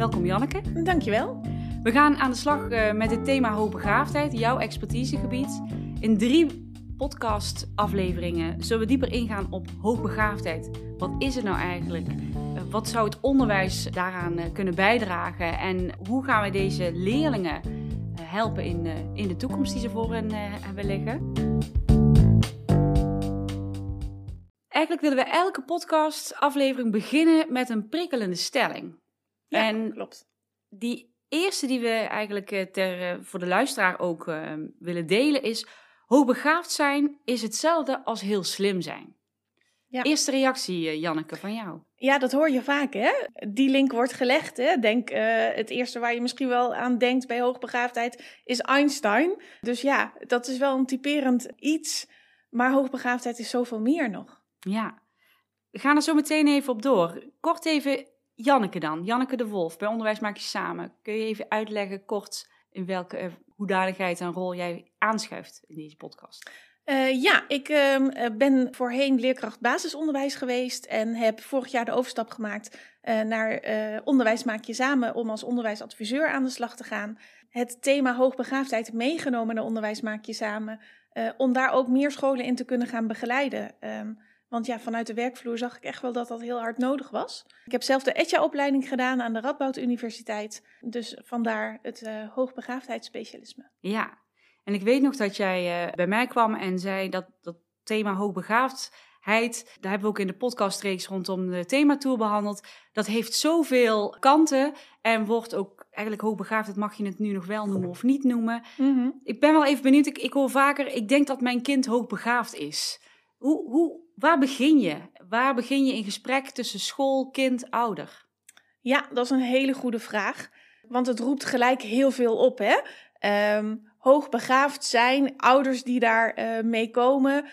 Welkom Janneke. Dankjewel. We gaan aan de slag eh, met het thema hoogbegaafdheid, jouw expertisegebied. In drie podcast-afleveringen zullen we dieper ingaan op hoogbegaafdheid. Wat is het nou eigenlijk? Uh, wat zou het onderwijs daaraan uh, kunnen bijdragen? En hoe gaan we deze leerlingen helpen in, in de toekomst die ze voor hen hebben liggen? Eigenlijk willen we elke podcast-aflevering beginnen met een prikkelende stelling. Ja, en klopt. Die eerste die we eigenlijk eh, ter, eh, voor de luisteraar ook uh, willen delen is... Hoogbegaafd zijn is hetzelfde als heel slim zijn. Ja. Eerste reactie, Janneke, van jou. Ja, dat hoor je vaak, hè? Die link wordt gelegd, hè? Denk, uh, het eerste waar je misschien wel aan denkt bij hoogbegaafdheid is Einstein. Dus ja, dat is wel een typerend iets. Maar hoogbegaafdheid is zoveel meer nog. Ja, we gaan er zo meteen even op door. Kort even Janneke dan, Janneke de Wolf, bij Onderwijs Maak Je Samen. Kun je even uitleggen kort in welke uh, hoedanigheid en rol jij aanschuift in deze podcast? Uh, ja, ik uh, ben voorheen leerkracht basisonderwijs geweest en heb vorig jaar de overstap gemaakt naar Onderwijs Maak Je Samen om als onderwijsadviseur aan de slag te gaan. Het thema hoogbegaafdheid meegenomen naar Onderwijs Maak Je Samen, om daar ook meer scholen in te kunnen gaan begeleiden. Um, want ja, vanuit de werkvloer zag ik echt wel dat dat heel hard nodig was. Ik heb zelf de ETJA-opleiding gedaan aan de Radboud Universiteit. Dus vandaar het uh, hoogbegaafdheidsspecialisme. Ja, en ik weet nog dat jij uh, bij mij kwam en zei dat dat thema hoogbegaafdheid, daar hebben we ook in de podcastreeks rondom de thematour behandeld. Dat heeft zoveel kanten en wordt ook eigenlijk hoogbegaafd, dat mag je het nu nog wel noemen of niet noemen. Mm -hmm. Ik ben wel even benieuwd, ik, ik hoor vaker, ik denk dat mijn kind hoogbegaafd is. Hoe, hoe, waar begin je? Waar begin je in gesprek tussen school, kind, ouder? Ja, dat is een hele goede vraag. Want het roept gelijk heel veel op. Hè? Um, hoogbegaafd zijn, ouders die daar uh, mee komen.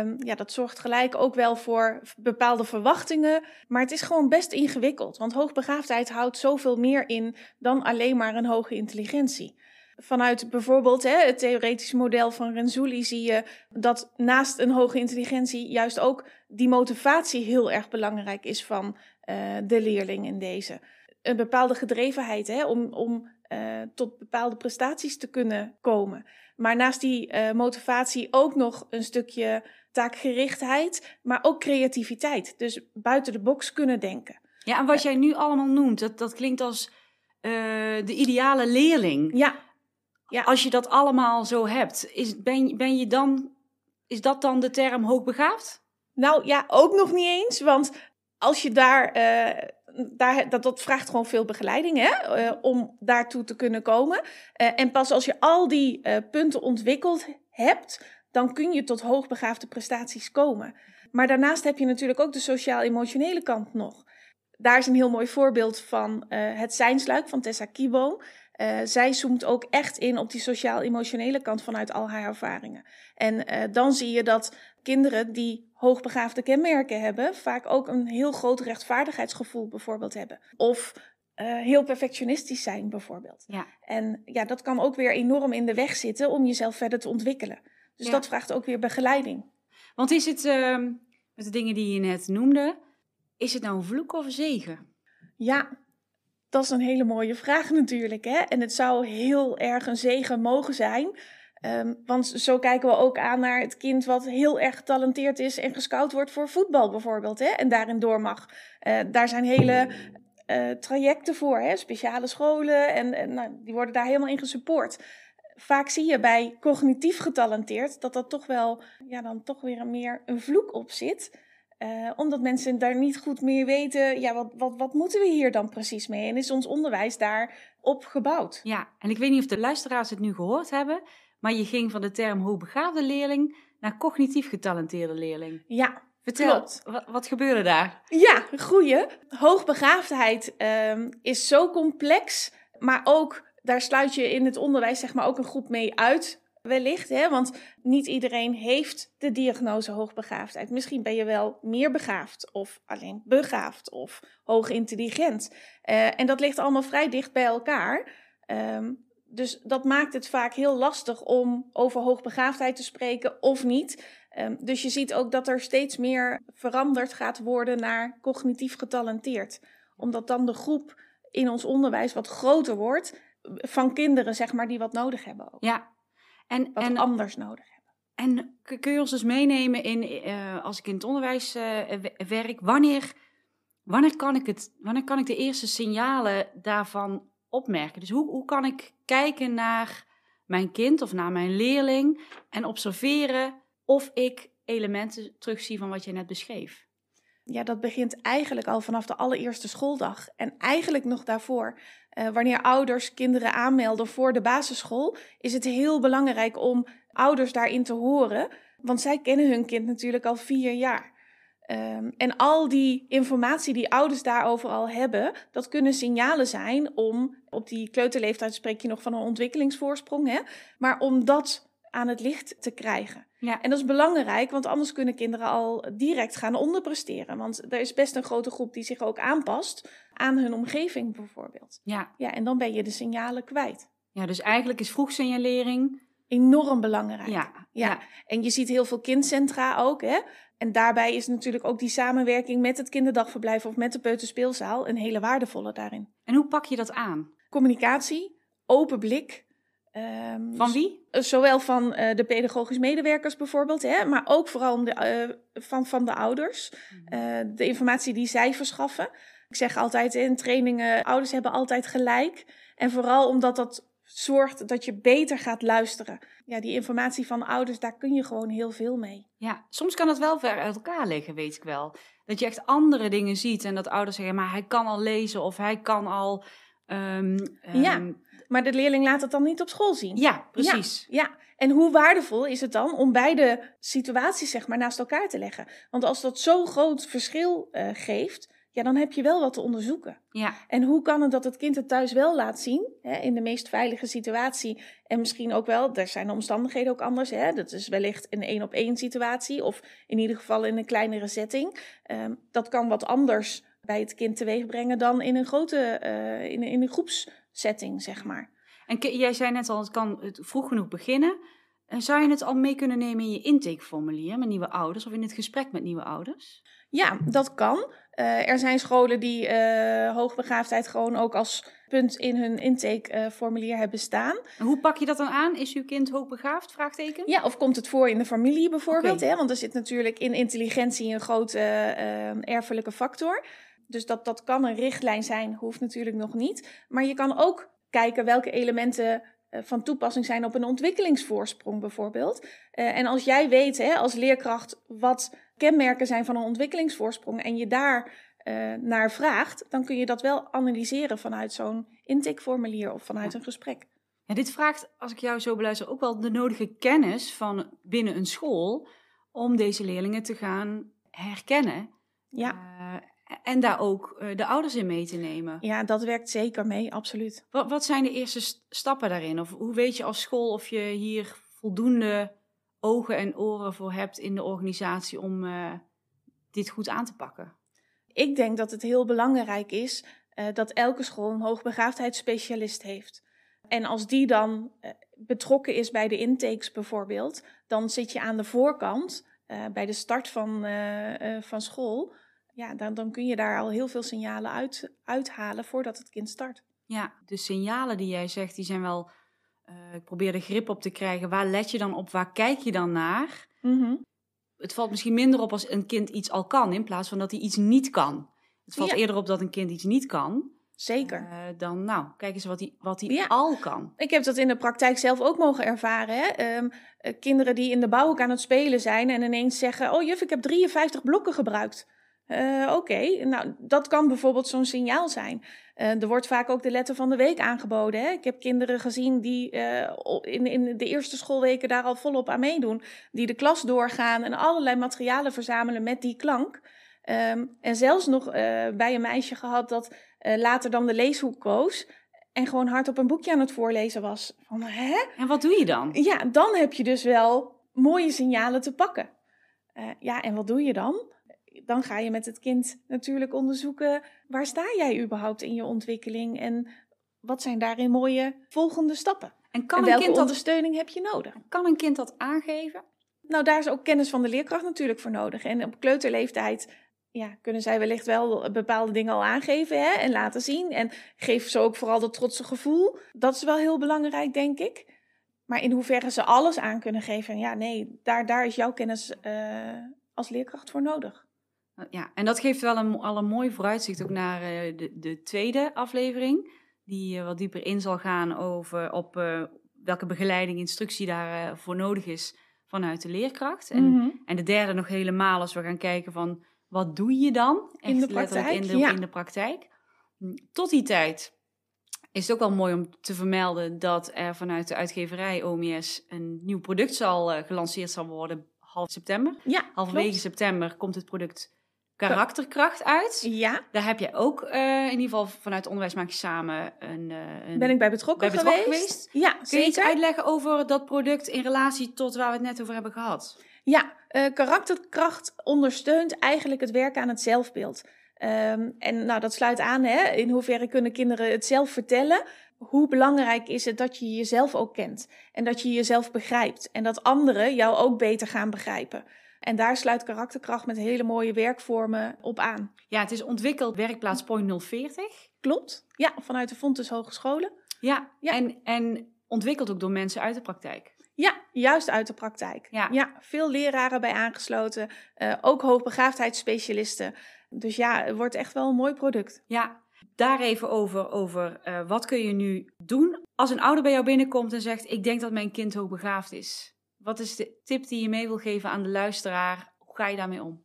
Um, ja, dat zorgt gelijk ook wel voor bepaalde verwachtingen. Maar het is gewoon best ingewikkeld. Want hoogbegaafdheid houdt zoveel meer in dan alleen maar een hoge intelligentie. Vanuit bijvoorbeeld hè, het theoretische model van Renzulli zie je dat naast een hoge intelligentie juist ook die motivatie heel erg belangrijk is van uh, de leerling in deze. Een bepaalde gedrevenheid hè, om, om uh, tot bepaalde prestaties te kunnen komen. Maar naast die uh, motivatie ook nog een stukje taakgerichtheid, maar ook creativiteit. Dus buiten de box kunnen denken. Ja, en wat jij nu allemaal noemt, dat, dat klinkt als de ideale leerling. Ja. Ja. Als je dat allemaal zo hebt, is, ben, ben je dan, is dat dan de term hoogbegaafd? Nou ja, ook nog niet eens. Want als je daar, uh, daar dat, dat vraagt gewoon veel begeleiding hè, uh, om daartoe te kunnen komen. Uh, en pas als je al die punten ontwikkeld hebt, dan kun je tot hoogbegaafde prestaties komen. Maar daarnaast heb je natuurlijk ook de sociaal-emotionele kant nog. Daar is een heel mooi voorbeeld van het zijnsluik van Tessa Kieboom. Uh, zij zoomt ook echt in op die sociaal-emotionele kant vanuit al haar ervaringen. En uh, dan zie je dat kinderen die hoogbegaafde kenmerken hebben, vaak ook een heel groot rechtvaardigheidsgevoel bijvoorbeeld hebben. Of uh, heel perfectionistisch zijn bijvoorbeeld. Ja. En ja, dat kan ook weer enorm in de weg zitten om jezelf verder te ontwikkelen. Dus ja. dat vraagt ook weer begeleiding. Want is het, uh, met de dingen die je net noemde, is het nou een vloek of een zegen? Ja, dat is een hele mooie vraag natuurlijk. Hè? En het zou heel erg een zegen mogen zijn. Um, want zo kijken we ook aan naar het kind wat heel erg getalenteerd is en gescout wordt voor voetbal bijvoorbeeld. Hè? En daarin door mag. Uh, daar zijn hele uh, trajecten voor, hè? speciale scholen. En, en nou, die worden daar helemaal in gesupport. Vaak zie je bij cognitief getalenteerd dat dat toch wel, ja, dan toch weer meer een vloek op zit. Uh, omdat mensen daar niet goed meer weten, ja, wat, wat, wat moeten we hier dan precies mee? En is ons onderwijs daarop gebouwd? Ja, en ik weet niet of de luisteraars het nu gehoord hebben, maar je ging van de term hoogbegaafde leerling naar cognitief getalenteerde leerling. Ja, Vertel, Klopt. Wat, wat gebeurde daar? Ja, goeie. Hoogbegaafdheid um, is zo complex, maar ook daar sluit je in het onderwijs zeg maar ook een groep mee uit wellicht. Hè? Want niet iedereen heeft de diagnose hoogbegaafdheid. Misschien ben je wel meer begaafd of alleen begaafd of hoog intelligent. Uh, en dat ligt allemaal vrij dicht bij elkaar. Um, dus dat maakt het vaak heel lastig om over hoogbegaafdheid te spreken of niet. Um, dus je ziet ook dat er steeds meer veranderd gaat worden naar cognitief getalenteerd. Omdat dan de groep in ons onderwijs wat groter wordt van kinderen, zeg maar, die wat nodig hebben ook. Ja. En, Wat en, anders nodig hebben. en kun je ons dus meenemen in, eh, als ik in het onderwijs eh, werk, wanneer, wanneer, kan ik het, wanneer kan ik de eerste signalen daarvan opmerken? Dus hoe, hoe kan ik kijken naar mijn kind of naar mijn leerling en observeren of ik elementen terugzie van wat je net beschreef? Ja, dat begint eigenlijk al vanaf de allereerste schooldag. En eigenlijk nog daarvoor. Eh, wanneer ouders kinderen aanmelden voor de basisschool, is het heel belangrijk om ouders daarin te horen. Want zij kennen hun kind natuurlijk al vier jaar. Ehm, en al die informatie die ouders daarover al hebben, dat kunnen signalen zijn om, op die kleuterleeftijd spreek je nog van een ontwikkelingsvoorsprong, hè? maar om dat aan het licht te krijgen. Ja. En dat is belangrijk, want anders kunnen kinderen al direct gaan onderpresteren. Want er is best een grote groep die zich ook aanpast aan hun omgeving bijvoorbeeld. Ja, Ja, en dan ben je de signalen kwijt. ja dus eigenlijk is vroegsignalering. Enorm belangrijk. Ja, Ja. ja. En je ziet heel veel kindcentra ook, hè. En daarbij is natuurlijk ook die samenwerking met het kinderdagverblijf of met de peuterspeelzaal een hele waardevolle daarin. En hoe pak je dat aan? Communicatie, open blik. Ehm, Van wie? Zowel van eh, de pedagogisch medewerkers bijvoorbeeld, hè, maar ook vooral de, eh, van, van de ouders. Eh, de informatie die zij verschaffen. Ik zeg altijd in trainingen, ouders hebben altijd gelijk. En vooral omdat dat zorgt dat je beter gaat luisteren. Ja, die informatie van ouders, daar kun je gewoon heel veel mee. Ja, soms kan het wel ver uit elkaar liggen, weet ik wel. Dat je echt andere dingen ziet en dat ouders zeggen, maar hij kan al lezen of hij kan al. Ehm, Ja, ehm, Maar de leerling laat het dan niet op school zien. ja, precies. Ja, en hoe waardevol is het dan om beide situaties zeg maar naast elkaar te leggen? Want als dat zo'n groot verschil eh, geeft, ja, dan heb je wel wat te onderzoeken. Ja, En hoe kan het dat het kind het thuis wel laat zien, hè, in de meest veilige situatie? En misschien ook wel, er zijn de omstandigheden ook anders. Hè? Dat is wellicht een één op één situatie, of in ieder geval in een kleinere setting. Ehm, dat kan wat anders bij het kind teweeg brengen dan in een grote, eh, in, in een groepssetting, zeg maar. en jij zei net al, het kan het vroeg genoeg beginnen. En zou je het al mee kunnen nemen in je intakeformulier met nieuwe ouders of in het gesprek met nieuwe ouders? Ja, dat kan. Eh, er zijn scholen die eh, hoogbegaafdheid gewoon ook als punt in hun intakeformulier hebben staan. En hoe pak je dat dan aan? Is uw kind hoogbegaafd? Vraagteken? Ja, of komt het voor in de familie bijvoorbeeld? Hè? Want er zit natuurlijk in intelligentie een grote erfelijke factor. Dus dat, dat kan een richtlijn zijn, hoeft natuurlijk nog niet. Maar je kan ook kijken welke elementen eh, van toepassing zijn op een ontwikkelingsvoorsprong bijvoorbeeld. Eh, en als jij weet hè, als leerkracht wat kenmerken zijn van een ontwikkelingsvoorsprong en je daar eh, naar vraagt, dan kun je dat wel analyseren vanuit zo'n intakeformulier of vanuit Ja. een gesprek. Ja, dit vraagt, als ik jou zo beluister, ook wel de nodige kennis van binnen een school om deze leerlingen te gaan herkennen. Ja. En daar ook eh, de ouders in mee te nemen. Ja, dat werkt zeker mee, absoluut. Wat, wat zijn de eerste st- stappen daarin? Of hoe weet je als school of je hier voldoende ogen en oren voor hebt in de organisatie om eh, dit goed aan te pakken? Ik denk dat het heel belangrijk is eh, dat elke school een hoogbegaafdheidsspecialist heeft. En als die dan betrokken is bij de intakes bijvoorbeeld, dan zit je aan de voorkant bij de start van, van school. Ja, dan, dan kun je daar al heel veel signalen uit, uithalen voordat het kind start. Ja, de signalen die jij zegt, die zijn wel. eh, ik probeer er grip op te krijgen. Waar let je dan op? Waar kijk je dan naar? het valt misschien minder op als een kind iets al kan, in plaats van dat hij iets niet kan. Het valt Ja. eerder op dat een kind iets niet kan, Zeker. eh, dan nou, kijk eens wat hij, wat Ja. al kan. Ik heb dat in de praktijk zelf ook mogen ervaren. Hè? Ehm, eh, kinderen die in de bouw ook aan het spelen zijn en ineens zeggen: Oh juf, ik heb 53 blokken gebruikt. Eh, Oké, nou dat kan bijvoorbeeld zo'n signaal zijn. Eh, er wordt vaak ook de letter van de week aangeboden. Hè? Ik heb kinderen gezien die eh, in, in de eerste schoolweken daar al volop aan meedoen. Die de klas doorgaan en allerlei materialen verzamelen met die klank. Ehm, en zelfs nog bij een meisje gehad dat later dan de leeshoek koos. En gewoon hardop een boekje aan het voorlezen was. Van, hè? En wat doe je dan? Ja, dan heb je dus wel mooie signalen te pakken. Ja, en wat doe je dan? Dan ga je met het kind natuurlijk onderzoeken... waar sta jij überhaupt in je ontwikkeling... en wat zijn daarin mooie volgende stappen? En kan en een, kind dat, ondersteuning heb je nodig? kan een kind dat aangeven? Nou, daar is ook kennis van de leerkracht natuurlijk voor nodig. En op kleuterleeftijd ja, kunnen zij wellicht wel bepaalde dingen al aangeven hè, en laten zien. En geef ze ook vooral dat trotse gevoel. Dat is wel heel belangrijk, denk ik. Maar in hoeverre ze alles aan kunnen geven, ja, nee, daar, daar is jouw kennis uh, als leerkracht voor nodig. Ja, en dat geeft wel een, al een mooi vooruitzicht ook naar uh, de, de tweede aflevering. Die uh, wat dieper in zal gaan over op welke begeleiding, instructie daarvoor voor nodig is vanuit de leerkracht. En, mm -hmm. en de derde nog helemaal als we gaan kijken van wat doe je dan? Echt in de praktijk. In de, ja. in de praktijk. Tot die tijd is het ook wel mooi om te vermelden dat er vanuit de uitgeverij OMS een nieuw product zal gelanceerd zal worden half september. Ja, Halverwege september komt het product Karakterkracht uit. Ja. Daar heb je ook uh, in ieder geval vanuit Onderwijs Maak je Samen een, uh, een Ben ik bij betrokken, bij betrokken geweest? geweest. Ja, Kun je zeker. iets uitleggen over dat product in relatie tot waar we het net over hebben gehad? Ja, uh, karakterkracht ondersteunt eigenlijk het werken aan het zelfbeeld. Um, en nou, dat sluit aan, hè? in hoeverre kunnen kinderen het zelf vertellen? Hoe belangrijk is het dat je jezelf ook kent en dat je jezelf begrijpt en dat anderen jou ook beter gaan begrijpen? En daar sluit karakterkracht met hele mooie werkvormen op aan. Ja, het is ontwikkeld werkplaats Point 040. Klopt, ja, vanuit de Fontes Hogescholen. Ja, ja. En, en ontwikkeld ook door mensen uit de praktijk. Ja, juist uit de praktijk. Ja, ja veel leraren bij aangesloten, uh, ook hoogbegaafdheidsspecialisten. Dus ja, het wordt echt wel een mooi product. Ja, daar even over, over uh, wat kun je nu doen als een ouder bij jou binnenkomt en zegt: Ik denk dat mijn kind hoogbegaafd is. Wat is de tip die je mee wil geven aan de luisteraar? Hoe ga je daarmee om?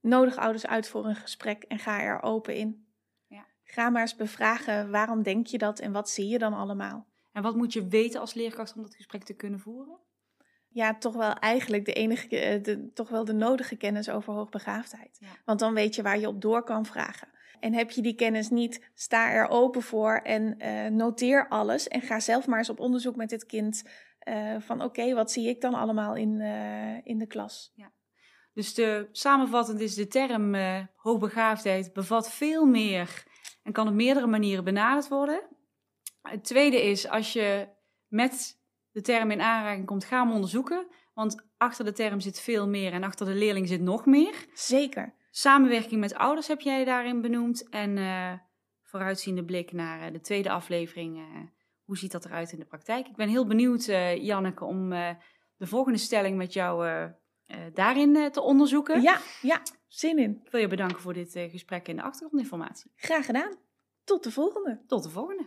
Nodig ouders uit voor een gesprek en ga er open in. Ja. Ga maar eens bevragen waarom denk je dat en wat zie je dan allemaal. En wat moet je weten als leerkracht om dat gesprek te kunnen voeren? Ja, toch wel eigenlijk de enige, de, toch wel de nodige kennis over hoogbegaafdheid. Ja. Want dan weet je waar je op door kan vragen. En heb je die kennis niet, sta er open voor en uh, noteer alles. En ga zelf maar eens op onderzoek met dit kind. Uh, van oké, okay, wat zie ik dan allemaal in, uh, in de klas? Ja. Dus de, samenvattend is de term hoogbegaafdheid bevat veel meer en kan op meerdere manieren benaderd worden. Het tweede is, als je met de term in aanraking komt, ga hem onderzoeken. Want achter de term zit veel meer en achter de leerling zit nog meer. Zeker. Samenwerking met ouders heb jij daarin benoemd. En uh, vooruitziende blik naar uh, de tweede aflevering. Hoe ziet dat eruit in de praktijk? Ik ben heel benieuwd, Janneke, om de volgende stelling met jou daarin te onderzoeken. Ja, ja, zin in. Ik wil je bedanken voor dit gesprek en de achtergrondinformatie. Graag gedaan. Tot de volgende. Tot de volgende.